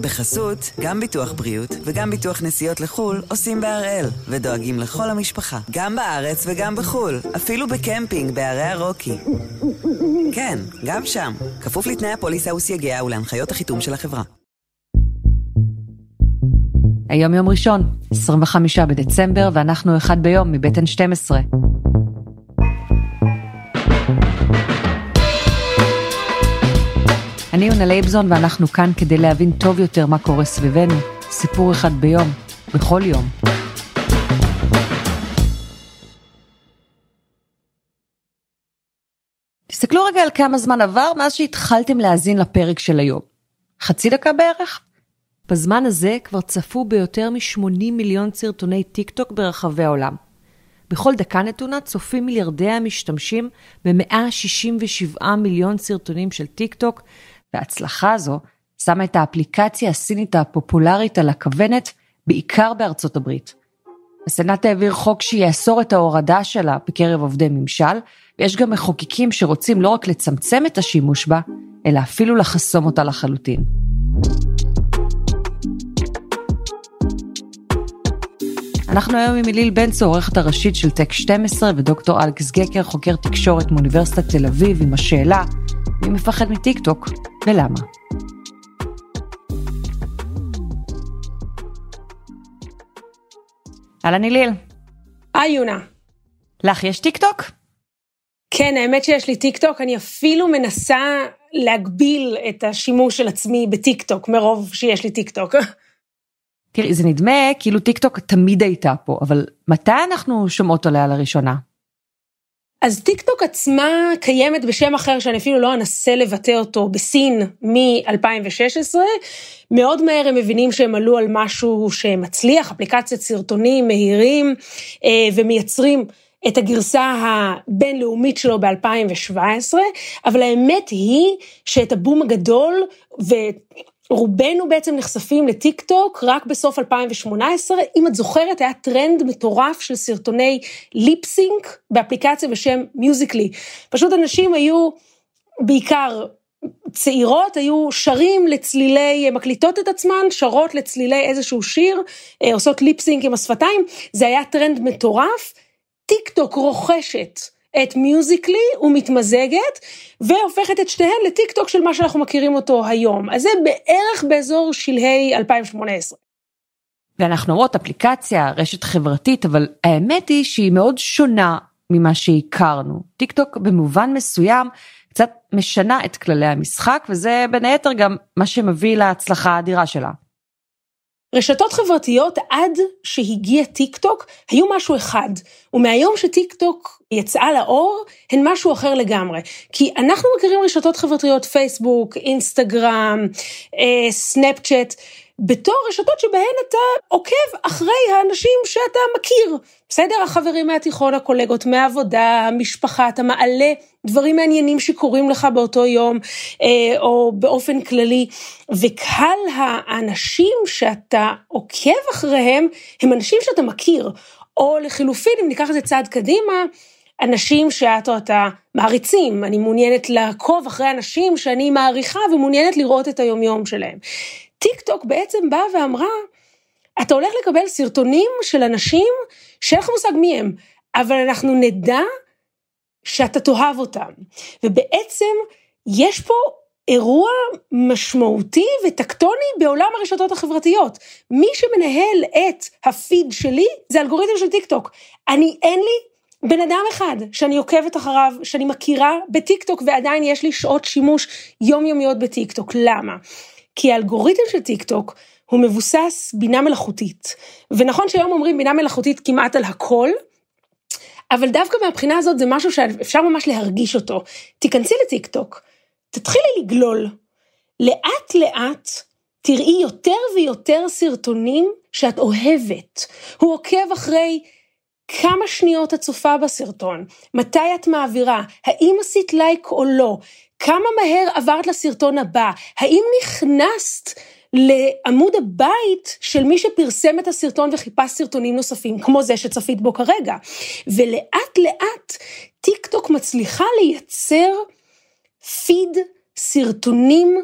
בחסות, גם ביטוח בריאות וגם ביטוח נסיעות לחו"ל עושים בהראל, ודואגים לכל המשפחה, גם בארץ וגם בחו"ל, אפילו בקמפינג בערי הרוקי. כן, גם שם, כפוף לתנאי הפוליסה וסייגיה ולהנחיות החיתום של החברה. היום יום ראשון, 25 בדצמבר, ואנחנו אחד ביום מבית N12. אני יונה לייבזון ואנחנו כאן כדי להבין טוב יותר מה קורה סביבנו. סיפור אחד ביום, בכל יום. תסתכלו רגע על כמה זמן עבר מאז שהתחלתם להאזין לפרק של היום. חצי דקה בערך? בזמן הזה כבר צפו ביותר מ-80 מיליון סרטוני טיק טוק ברחבי העולם. בכל דקה נתונה צופים מיליארדי המשתמשים ב-167 מיליון סרטונים של טיק טוק, וההצלחה הזו שמה את האפליקציה הסינית הפופולרית על הכוונת, בעיקר בארצות הברית. הסנאט העביר חוק שיאסור את ההורדה שלה בקרב עובדי ממשל, ויש גם מחוקקים שרוצים לא רק לצמצם את השימוש בה, אלא אפילו לחסום אותה לחלוטין. אנחנו היום עם אליל בן צור, עורכת הראשית של טק 12, ודוקטור אלכס גקר, חוקר תקשורת מאוניברסיטת תל אביב, עם השאלה, מי מפחד מטיקטוק ולמה? אהלן אליל. היי יונה. לך יש טיקטוק? כן, האמת שיש לי טיקטוק, אני אפילו מנסה להגביל את השימוש של עצמי בטיקטוק, מרוב שיש לי טיקטוק. תראי, זה נדמה כאילו טיקטוק תמיד הייתה פה, אבל מתי אנחנו שומעות עליה לראשונה? אז טיקטוק עצמה קיימת בשם אחר שאני אפילו לא אנסה לבטא אותו בסין מ-2016. מאוד מהר הם מבינים שהם עלו על משהו שמצליח, אפליקציית סרטונים מהירים אה, ומייצרים את הגרסה הבינלאומית שלו ב-2017, אבל האמת היא שאת הבום הגדול, ו... רובנו בעצם נחשפים לטיק טוק רק בסוף 2018. אם את זוכרת, היה טרנד מטורף של סרטוני ליפסינק באפליקציה בשם Musical.ly. פשוט אנשים היו בעיקר צעירות היו שרים לצלילי, מקליטות את עצמן, שרות לצלילי איזשהו שיר, אה, עושות ליפסינק עם השפתיים, זה היה טרנד מטורף. טיק טוק רוכשת את Musical.ly ומתמזגת, והופכת את שתיהן לטיק טוק של מה שאנחנו מכירים אותו היום. אז זה בערך באזור שלהי 2018. ואנחנו רואות אפליקציה, רשת חברתית, אבל האמת היא שהיא מאוד שונה ממה שהכרנו. טיק טוק במובן מסוים קצת משנה את כללי המשחק, וזה בין היתר גם מה שמביא להצלחה האדירה שלה. רשתות חברתיות עד שהגיע טיק טוק היו משהו אחד, ומהיום שטיק טוק יצאה לאור, הן משהו אחר לגמרי. כי אנחנו מכירים רשתות חברתיות, פייסבוק, אינסטגרם, אה, סנאפצ'אט, בתור רשתות שבהן אתה עוקב אחרי האנשים שאתה מכיר. בסדר? החברים מהתיכון, הקולגות מהעבודה, המשפחה, אתה מעלה דברים מעניינים שקורים לך באותו יום, אה, או באופן כללי, וקהל האנשים שאתה עוקב אחריהם, הם אנשים שאתה מכיר. או לחילופין, אם ניקח את זה צעד קדימה, אנשים שאת או אתה מעריצים, אני מעוניינת לעקוב אחרי אנשים שאני מעריכה ומעוניינת לראות את היומיום שלהם. טיק טוק בעצם באה ואמרה, אתה הולך לקבל סרטונים של אנשים שאין לך מושג מי הם, אבל אנחנו נדע שאתה תאהב אותם. ובעצם יש פה אירוע משמעותי וטקטוני בעולם הרשתות החברתיות. מי שמנהל את הפיד שלי זה אלגוריתם של טיק טוק. אני, אין לי בן אדם אחד שאני עוקבת אחריו, שאני מכירה בטיק טוק ועדיין יש לי שעות שימוש יומיומיות בטיק טוק. למה? כי האלגוריתם של טיק טוק הוא מבוסס בינה מלאכותית. ונכון שהיום אומרים בינה מלאכותית כמעט על הכל, אבל דווקא מהבחינה הזאת זה משהו שאפשר ממש להרגיש אותו. תיכנסי לטיק טוק, תתחילי לגלול. לאט לאט תראי יותר ויותר סרטונים שאת אוהבת. הוא עוקב אחרי כמה שניות את צופה בסרטון, מתי את מעבירה, האם עשית לייק או לא, כמה מהר עברת לסרטון הבא, האם נכנסת לעמוד הבית של מי שפרסם את הסרטון וחיפשת סרטונים נוספים, כמו זה שצפית בו כרגע. ולאט לאט טיק טוק מצליחה לייצר פיד סרטונים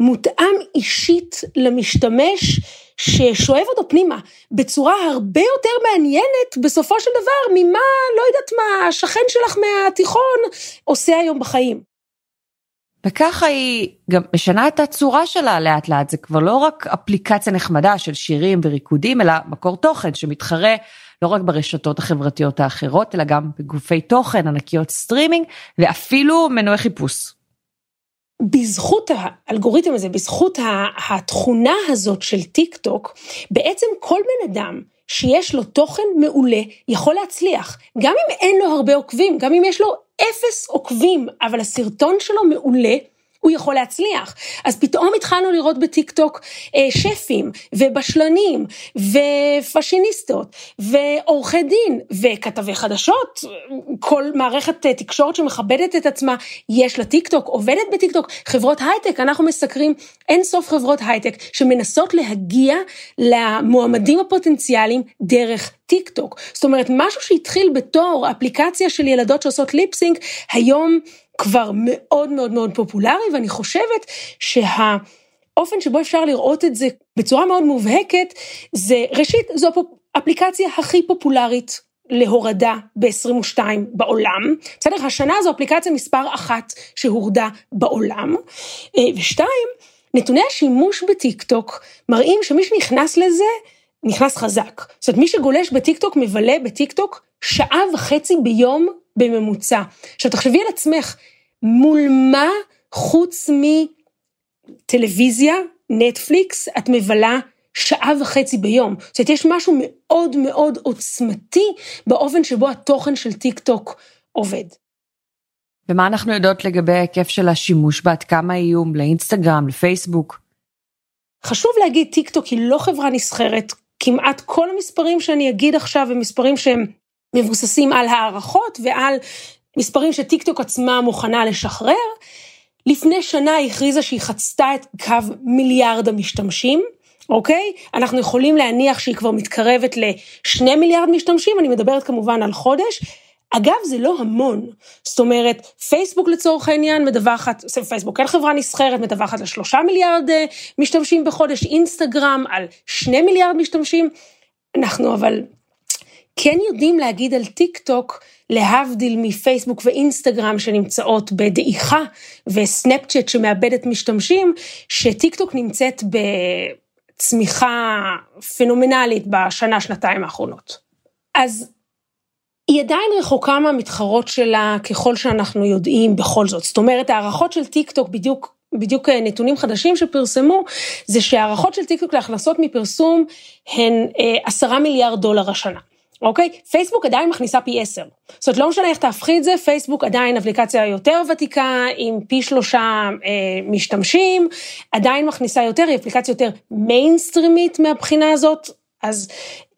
מותאם אישית למשתמש ששואב אותו פנימה, בצורה הרבה יותר מעניינת בסופו של דבר ממה, לא יודעת מה, השכן שלך מהתיכון עושה היום בחיים. וככה היא גם משנה את הצורה שלה לאט לאט, זה כבר לא רק אפליקציה נחמדה של שירים וריקודים, אלא מקור תוכן שמתחרה לא רק ברשתות החברתיות האחרות, אלא גם בגופי תוכן, ענקיות סטרימינג, ואפילו מנועי חיפוש. בזכות האלגוריתם הזה, בזכות התכונה הזאת של טיק טוק, בעצם כל בן אדם שיש לו תוכן מעולה יכול להצליח. גם אם אין לו הרבה עוקבים, גם אם יש לו אפס עוקבים, אבל הסרטון שלו מעולה, הוא יכול להצליח. אז פתאום התחלנו לראות בטיקטוק אה, שפים ובשלנים ופשיניסטות ועורכי דין וכתבי חדשות, כל מערכת אה, תקשורת שמכבדת את עצמה, יש לה טיקטוק, עובדת בטיקטוק, חברות הייטק, אנחנו מסקרים אין סוף חברות הייטק שמנסות להגיע למועמדים הפוטנציאליים דרך טיק טוק. זאת אומרת, משהו שהתחיל בתור אפליקציה של ילדות שעושות lip sync, היום כבר מאוד מאוד מאוד פופולרי, ואני חושבת שהאופן שבו אפשר לראות את זה בצורה מאוד מובהקת, זה ראשית, זו האפליקציה הכי פופולרית להורדה ב-22 בעולם. בסדר? השנה זו אפליקציה מספר אחת שהורדה בעולם. אה, ושתיים, נתוני השימוש בטיקטוק מראים שמי שנכנס לזה, נכנס חזק. זאת אומרת, מי שגולש בטיקטוק מבלה בטיקטוק שעה וחצי ביום בממוצע. עכשיו תחשבי על עצמך, מול מה חוץ מטלוויזיה, נטפליקס, את מבלה שעה וחצי ביום. זאת אומרת, יש משהו מאוד מאוד עוצמתי באופן שבו התוכן של טיק טוק עובד. ומה אנחנו יודעות לגבי ההיקף של השימוש בה, עד כמה איום לאינסטגרם, לפייסבוק? חשוב להגיד, טיק טוק היא לא חברה נסחרת, כמעט כל המספרים שאני אגיד עכשיו הם מספרים שהם מבוססים על הערכות ועל מספרים שטיקטוק עצמה מוכנה לשחרר. לפני שנה היא הכריזה שהיא חצתה את קו מיליארד המשתמשים, אוקיי? אנחנו יכולים להניח שהיא כבר מתקרבת לשני מיליארד משתמשים, אני מדברת כמובן על חודש. אגב, זה לא המון. זאת אומרת, פייסבוק לצורך העניין מדווחת, פייסבוק כן חברה נסחרת, מדווחת על שלושה מיליארד אה, משתמשים בחודש, אינסטגרם על שני מיליארד משתמשים. אנחנו אבל כן יודעים להגיד על טיק טוק, להבדיל מפייסבוק ואינסטגרם שנמצאות בדעיכה, וסנאפצ'אט שמאבדת משתמשים, שטיק טוק נמצאת בצמיחה פנומנלית בשנה, שנתיים האחרונות. אז היא עדיין רחוקה מהמתחרות שלה ככל שאנחנו יודעים בכל זאת. זאת אומרת, הערכות של טיק טוק בדיוק בדיוק נתונים חדשים שפרסמו, זה שהערכות של טיקטוק להכנסות מפרסום הן עשרה מיליארד דולר השנה. אוקיי? פייסבוק עדיין מכניסה פי עשר. זאת אומרת, לא משנה איך תהפכי את זה, פייסבוק עדיין אפליקציה יותר ותיקה, עם פי שלושה אה, משתמשים, עדיין מכניסה יותר, היא אפליקציה יותר מיינסטרימית מהבחינה הזאת. אז,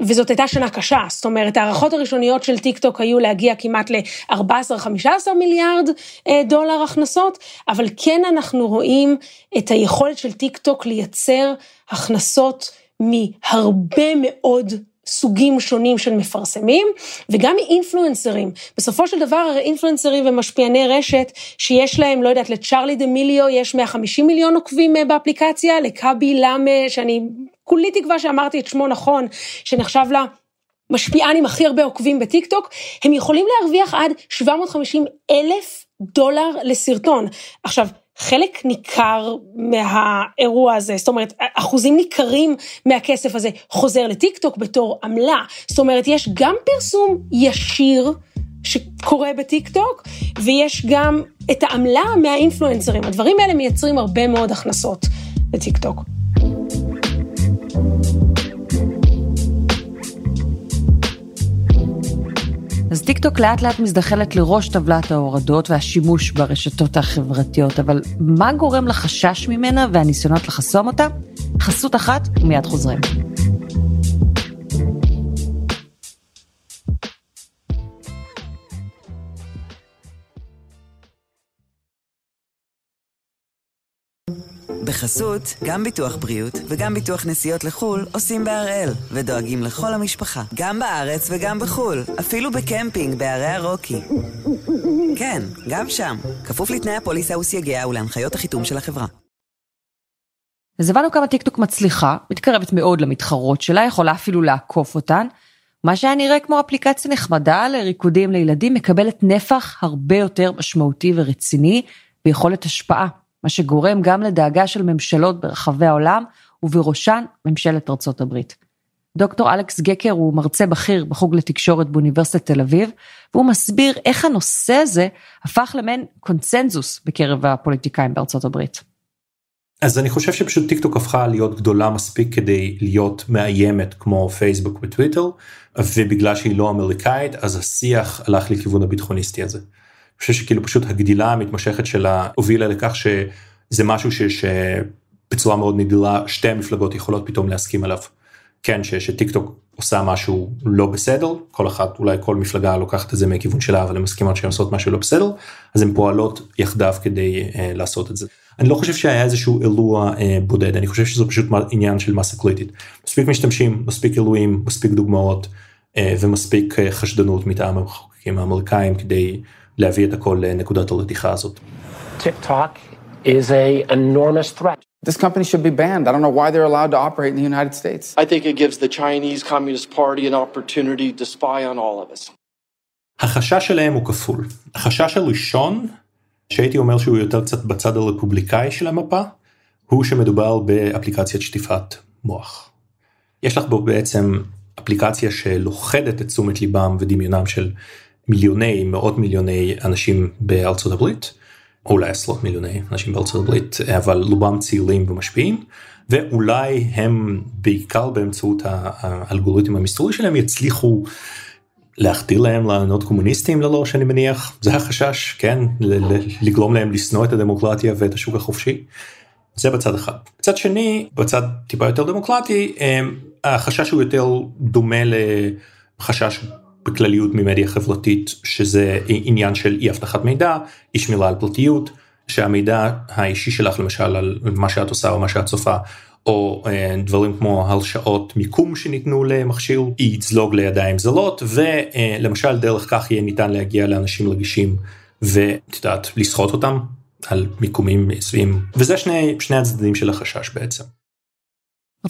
וזאת הייתה שנה קשה, זאת אומרת, הערכות הראשוניות של טיק טוק היו להגיע כמעט ל-14-15 מיליארד אה, דולר הכנסות, אבל כן אנחנו רואים את היכולת של טיק טוק לייצר הכנסות מהרבה מאוד סוגים שונים של מפרסמים, וגם מאינפלואנסרים. בסופו של דבר, הרי אינפלואנסרים ומשפיעני רשת, שיש להם, לא יודעת, לצ'ארלי דמיליו יש 150 מיליון עוקבים אה, באפליקציה, לקאבי לאמה, שאני כולי תקווה שאמרתי את שמו נכון, שנחשב לה... משפיען עם הכי הרבה עוקבים בטיקטוק, הם יכולים להרוויח עד 750 אלף דולר לסרטון. עכשיו, חלק ניכר מהאירוע הזה, זאת אומרת, אחוזים ניכרים מהכסף הזה חוזר לטיקטוק בתור עמלה. זאת אומרת, יש גם פרסום ישיר שקורה בטיקטוק, ויש גם את העמלה מהאינפלואנסרים. הדברים האלה מייצרים הרבה מאוד הכנסות לטיקטוק. אז טיקטוק לאט לאט מזדחלת לראש טבלת ההורדות והשימוש ברשתות החברתיות, אבל מה גורם לחשש ממנה והניסיונות לחסום אותה? חסות אחת ומיד חוזרים. בחסות, גם ביטוח בריאות וגם ביטוח נסיעות לחו"ל עושים בהראל, ודואגים לכל המשפחה, גם בארץ וגם בחו"ל, אפילו בקמפינג בערי הרוקי. כן, גם שם, כפוף לתנאי הפוליסה וסייגיה ולהנחיות החיתום של החברה. אז הבנו כמה טיקטוק מצליחה, מתקרבת מאוד למתחרות שלה, יכולה אפילו לעקוף אותן. מה שהיה נראה כמו אפליקציה נחמדה לריקודים לילדים מקבלת נפח הרבה יותר משמעותי ורציני ויכולת השפעה, מה שגורם גם לדאגה של ממשלות ברחבי העולם ובראשן ממשלת ארצות הברית. דוקטור אלכס גקר הוא מרצה בכיר בחוג לתקשורת באוניברסיטת תל אביב, והוא מסביר איך הנושא הזה הפך למעין קונצנזוס בקרב הפוליטיקאים בארצות הברית. אז אני חושב שפשוט טיק טוק הפכה להיות גדולה מספיק כדי להיות מאיימת כמו פייסבוק וטוויטר ובגלל שהיא לא אמריקאית אז השיח הלך לכיוון הביטחוניסטי הזה. אני חושב שכאילו פשוט הגדילה המתמשכת שלה הובילה לכך שזה משהו שבצורה מאוד נדירה שתי המפלגות יכולות פתאום להסכים עליו. כן שטיק טוק עושה משהו לא בסדר כל אחת אולי כל מפלגה לוקחת את זה מהכיוון שלה אבל הן מסכימות שהן עושות משהו לא בסדר אז הן פועלות יחדיו כדי uh, לעשות את זה. אני לא חושב שהיה איזשהו אירוע uh, בודד אני חושב שזה פשוט עניין של מסה קריטית מספיק משתמשים מספיק אירועים מספיק דוגמאות uh, ומספיק uh, חשדנות מטעם המחוקקים האמריקאים כדי להביא את הכל לנקודת הרתיחה הזאת. TikTok is a enormous threat. This company should be banned. I don't know why they're allowed to operate in the United States. I think it gives the Chinese Communist Party an opportunity to spy on all of us. החשש שלהם הוא כפול. החשש הראשון, שהייתי אומר שהוא יותר קצת בצד הרפובליקאי של המפה, הוא שמדובר באפליקציית שטיפת מוח. יש לך בו בעצם אפליקציה שלוכדת את תשומת ליבם ודמיונם של מיליוני, מאות מיליוני אנשים בארצות הברית, או אולי עשרות מיליוני אנשים בארצות הברית, אבל רובם צעירים ומשפיעים, ואולי הם בעיקר באמצעות האלגוריתם המסתורי שלהם יצליחו להכתיר להם לענות קומוניסטים ללא שאני מניח, זה החשש, כן, לגרום להם לשנוא את הדמוקרטיה ואת השוק החופשי. זה בצד אחד. בצד שני, בצד טיפה יותר דמוקרטי, החשש הוא יותר דומה לחשש בכלליות ממדיה חברתית שזה עניין של אי אבטחת מידע, אי שמירה על פרטיות, שהמידע האישי שלך למשל על מה שאת עושה או מה שאת צופה, או אה, דברים כמו הרשאות מיקום שניתנו למכשיר, יזלוג לידיים זולות, ולמשל דרך כך יהיה ניתן להגיע לאנשים רגישים ואת יודעת לסחוט אותם על מיקומים מסוימים, וזה שני, שני הצדדים של החשש בעצם.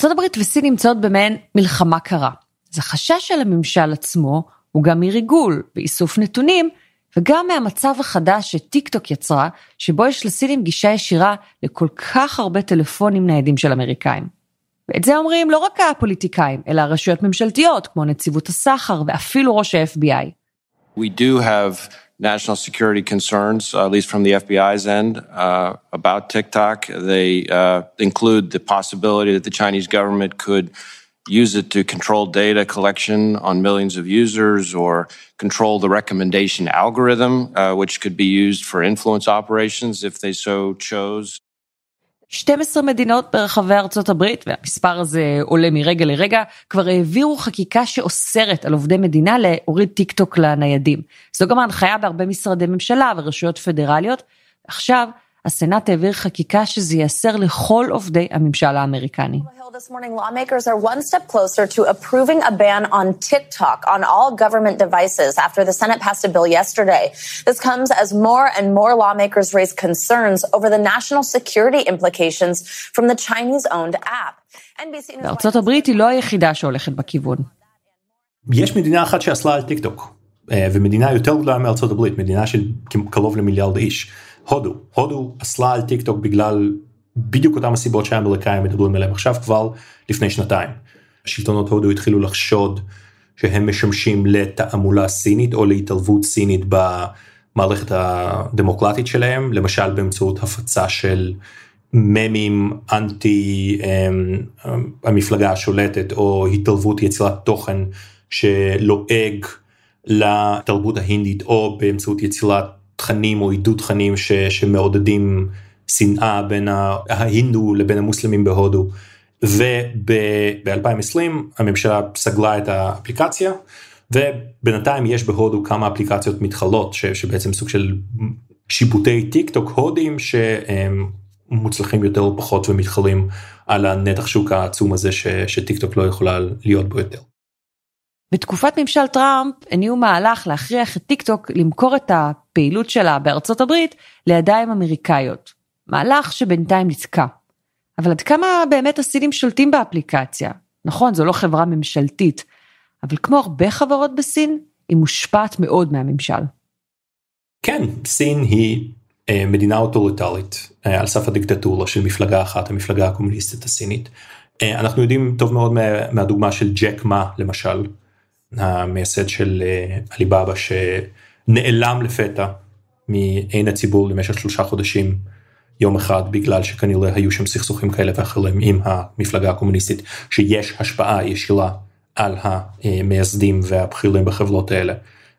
ארה"ב וסין נמצאות במעין מלחמה קרה. אז החשש של הממשל עצמו הוא גם מריגול ואיסוף נתונים, וגם מהמצב החדש שטיק טוק יצרה, שבו יש לסינים גישה ישירה לכל כך הרבה טלפונים ניידים של אמריקאים. ואת זה אומרים לא רק הפוליטיקאים, אלא רשויות ממשלתיות, כמו נציבות הסחר ואפילו ראש ה-FBI. We do have national security concerns, uh, at least from the FBI's end, uh, about TikTok. They uh, include the possibility that the Chinese government could use it to control data collection on millions of users or control the recommendation algorithm, uh, which could be used for influence operations if they so chose. 12 מדינות ברחבי ארצות הברית, והמספר הזה עולה מרגע לרגע, כבר העבירו חקיקה שאוסרת על עובדי מדינה להוריד טיק טוק לניידים. זו גם ההנחיה בהרבה משרדי ממשלה ורשויות פדרליות. עכשיו, הסנאט העביר חקיקה שזה ייאסר לכל עובדי הממשל האמריקני. This morning, lawmakers are one step closer to approving a ban on TikTok on all government devices after the Senate passed a bill yesterday. This comes as more and more lawmakers raise concerns over the national security implications from the Chinese-owned app. בארצות הברית היא לא היחידה שהולכת בכיוון. יש מדינה אחת שאסלה על טיק טוק, ומדינה יותר גדולה מארצות הברית, מדינה של קרוב למיליארד איש. הודו, הודו אסלה על טיק טוק בגלל בדיוק אותם הסיבות שהאמריקאים מדברים עליהם עכשיו כבר לפני שנתיים. שלטונות הודו התחילו לחשוד שהם משמשים לתעמולה סינית או להתערבות סינית במערכת הדמוקרטית שלהם, למשל באמצעות הפצה של ממים אנטי המפלגה השולטת או התערבות יצירת תוכן שלועג לתרבות ההינדית או באמצעות יצירת תכנים או עידוד תכנים ש, שמעודדים שנאה בין ההינדו לבין המוסלמים בהודו. וב-2020 הממשלה סגרה את האפליקציה ובינתיים יש בהודו כמה אפליקציות מתחרות ש, שבעצם סוג של חיקויי טיק טוק הודים שהם מוצלחים יותר או פחות ומתחרים על הנתח שוק העצום הזה ש, שטיק טוק לא יכולה להיות בו יותר. בתקופת ממשל טראמפ הניעו מהלך להכריח את טיק טוק למכור את הפעילות שלה בארצות הברית לידיים אמריקאיות. מהלך שבינתיים נתקע. אבל עד כמה באמת הסינים שולטים באפליקציה? נכון, זו לא חברה ממשלתית, אבל כמו הרבה חברות בסין, היא מושפעת מאוד מהממשל. כן, סין היא אה, מדינה אוטוריטרית אה, על סף הדיקטטורה של מפלגה אחת, המפלגה הקומוניסטית הסינית. אה, אנחנו יודעים טוב מאוד מה, מהדוגמה של ג'ק מה למשל, המייסד של אה, עליבאבא שנעלם לפתע מעין הציבור למשך שלושה חודשים יום אחד בגלל שכנראה היו שם סכסוכים כאלה ואחרים עם המפלגה הקומוניסטית שיש השפעה ישירה על המייסדים והבכירים בחברות האלה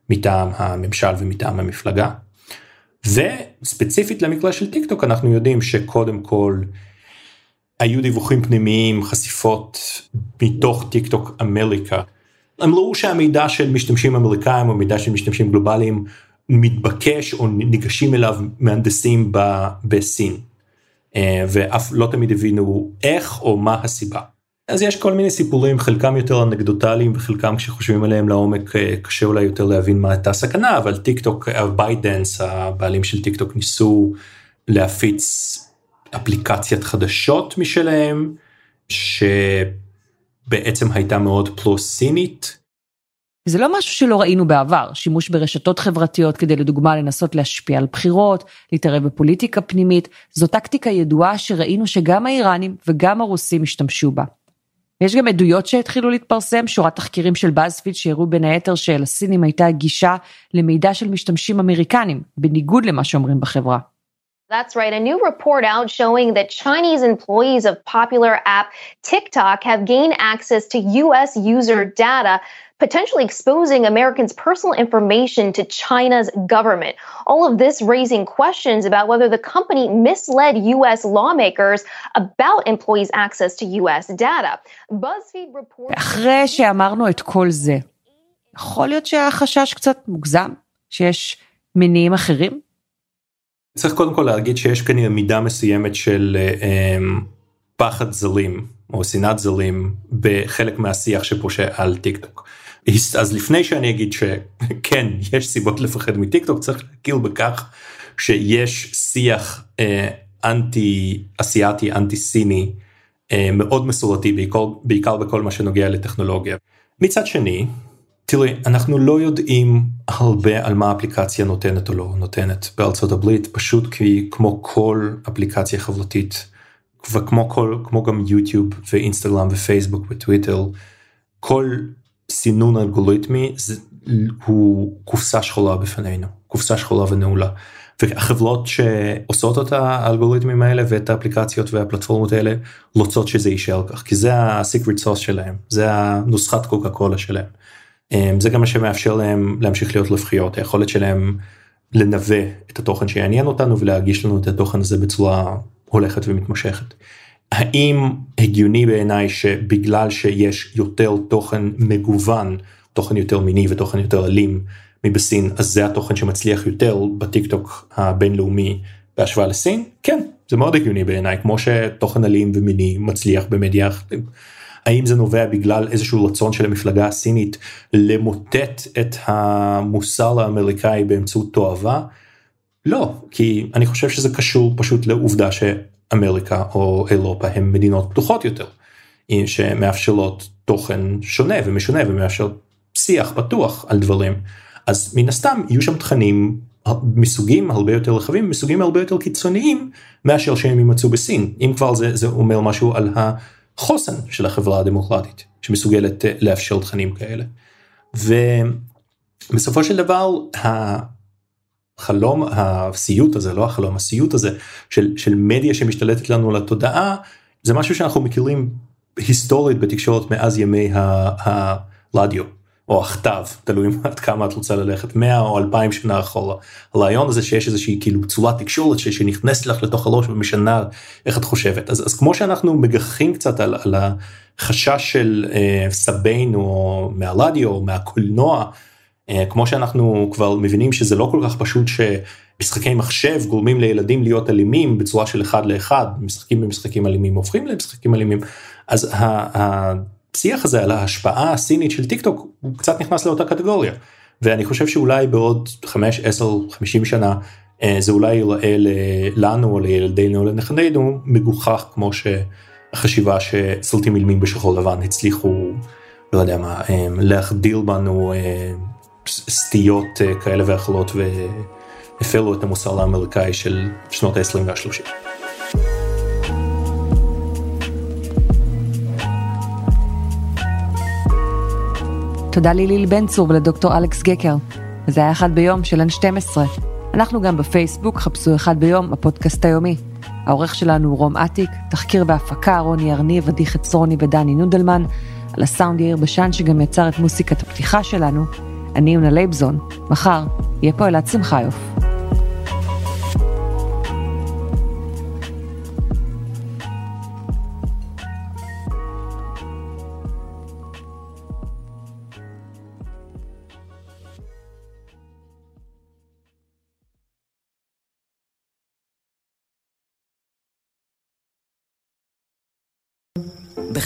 מטעם הממשל ומטעם המפלגה. וספציפית למקרה של טיק טוק אנחנו יודעים שקודם כל היו דיווחים פנימיים חשיפות מתוך טיק טוק אמריקה. הם ראו שהמידע של משתמשים אמריקאים או מידע של משתמשים גלובליים מתבקש או ניגשים אליו מהנדסים בסין. אה, ואף לא תמיד הבינו איך או מה הסיבה. אז יש כל מיני סיפורים חלקם יותר אנקדוטליים וחלקם כשחושבים עליהם לעומק אה, קשה אולי יותר להבין מה הייתה הסכנה אבל טיק טוק ByteDance הבעלים של טיק טוק ניסו להפיץ אפליקציית חדשות משלהם שבעצם הייתה מאוד פלוס סינית זה לא משהו שלא ראינו בעבר, שימוש ברשתות חברתיות כדי לדוגמה לנסות להשפיע על בחירות, להתערב בפוליטיקה פנימית, זו טקטיקה ידועה שראינו שגם האיראנים וגם הרוסים השתמשו בה. יש גם עדויות שהתחילו להתפרסם, שורת תחקירים של באזפיד שהראו בין היתר שלסינים הייתה גישה למידע של משתמשים אמריקנים, בניגוד למה שאומרים בחברה. That's right. A new report out showing that Chinese employees of popular app TikTok have gained access to US user data potentially exposing Americans' personal information to China's government. All of this raising questions about whether the company misled U.S. lawmakers about employees' access to U.S. data. BuzzFeed reports... אחרי שאמרנו את כל זה, יכול להיות שהחשש קצת מוגזם? שיש מניעים אחרים? צריך קודם כל להגיד שיש כנראה מידה מסוימת של אה, פחד זרים או שנאת זרים בחלק מהשיח שפושה על טיק טוק. אז לפני שאני אגיד שכן יש סיבות לפחד מטיק טוק צריך להכיר בכך שיש שיח אה, אנטי אסיאתי אנטי סיני אה, מאוד מסורתי בעיקר, בעיקר בכל מה שנוגע לטכנולוגיה. מצד שני תראי אנחנו לא יודעים הרבה על מה האפליקציה נותנת או לא נותנת בארצות הברית פשוט כי כמו כל אפליקציה חברתית וכמו כל כמו גם יוטיוב ואינסטגרם ופייסבוק וטוויטר כל סינון אלגוריתמי זה, הוא קופסה שחורה בפנינו קופסה שחורה ונעולה. והחברות שעושות את האלגוריתמים האלה ואת האפליקציות והפלטפורמות האלה רוצות שזה יישאר כך כי זה הסיקרט סוס שלהם זה הנוסחת קוקה קולה שלהם. אמ, זה גם מה שמאפשר להם להמשיך להיות רווחיות היכולת שלהם לנווה את התוכן שיעניין אותנו ולהגיש לנו את התוכן הזה בצורה הולכת ומתמשכת. האם הגיוני בעיניי שבגלל שיש יותר תוכן מגוון, תוכן יותר מיני ותוכן יותר אלים מבסין, אז זה התוכן שמצליח יותר בטיק טוק הבינלאומי בהשוואה לסין? כן, זה מאוד הגיוני בעיניי, כמו שתוכן אלים ומיני מצליח במדיה. האם זה נובע בגלל איזשהו רצון של המפלגה הסינית למוטט את המוסר האמריקאי באמצעות תועבה? לא, כי אני חושב שזה קשור פשוט לעובדה ש... אמריקה או אירופה הם מדינות פתוחות יותר שמאפשרות תוכן שונה ומשונה ומאפשר שיח פתוח על דברים אז מן הסתם יהיו שם תכנים מסוגים הרבה יותר רחבים מסוגים הרבה יותר קיצוניים מאשר שהם יימצאו בסין אם כבר זה, זה אומר משהו על החוסן של החברה הדמוקרטית שמסוגלת אה, לאפשר תכנים כאלה. ובסופו של דבר החלום הסיוט הזה לא החלום הסיוט הזה של של מדיה שמשתלטת לנו על התודעה זה משהו שאנחנו מכירים היסטורית בתקשורת מאז ימי הרדיו או הכתב תלוי עד כמה את רוצה ללכת 100 או 2000 שנה אחורה. הרעיון הזה שיש איזושהי כאילו צורת תקשורת שנכנסת לך לתוך הראש ומשנה איך את חושבת אז, אז כמו שאנחנו מגחכים קצת על, על החשש של אה, סבינו מהרדיו או מהקולנוע אה, כמו שאנחנו כבר מבינים שזה לא כל כך פשוט שמשחקי מחשב גורמים לילדים להיות אלימים בצורה של אחד לאחד, משחקים במשחקים אלימים הופכים למשחקים אלימים, אז השיח הזה על ההשפעה הסינית של טיק טוק הוא קצת נכנס לאותה קטגוריה. ואני חושב שאולי בעוד 5, 10, 50 שנה זה אולי ייראה לנו או לילדינו או לנכדינו מגוחך כמו שהחשיבה שסרטים אילמים בשחור לבן הצליחו, לא יודע מה, להחדיר בנו סטיות כאלה ואחרות והפרו את המוסר האמריקאי של שנות ה-20 וה-30. תודה ליליל בן צור ולדוקטור אלכס גקר. וזה היה אחד ביום של N12. אנחנו גם בפייסבוק, חפשו אחד ביום, הפודקאסט היומי. העורך שלנו הוא רום אטיק, תחקיר בהפקה, רוני ארניב, עדי חצרוני ודני נודלמן, על הסאונד יאיר בשן שגם יצר את מוסיקת הפתיחה שלנו. אני יונה לייבזון, מחר יהיה פה אלעד שמחיוף.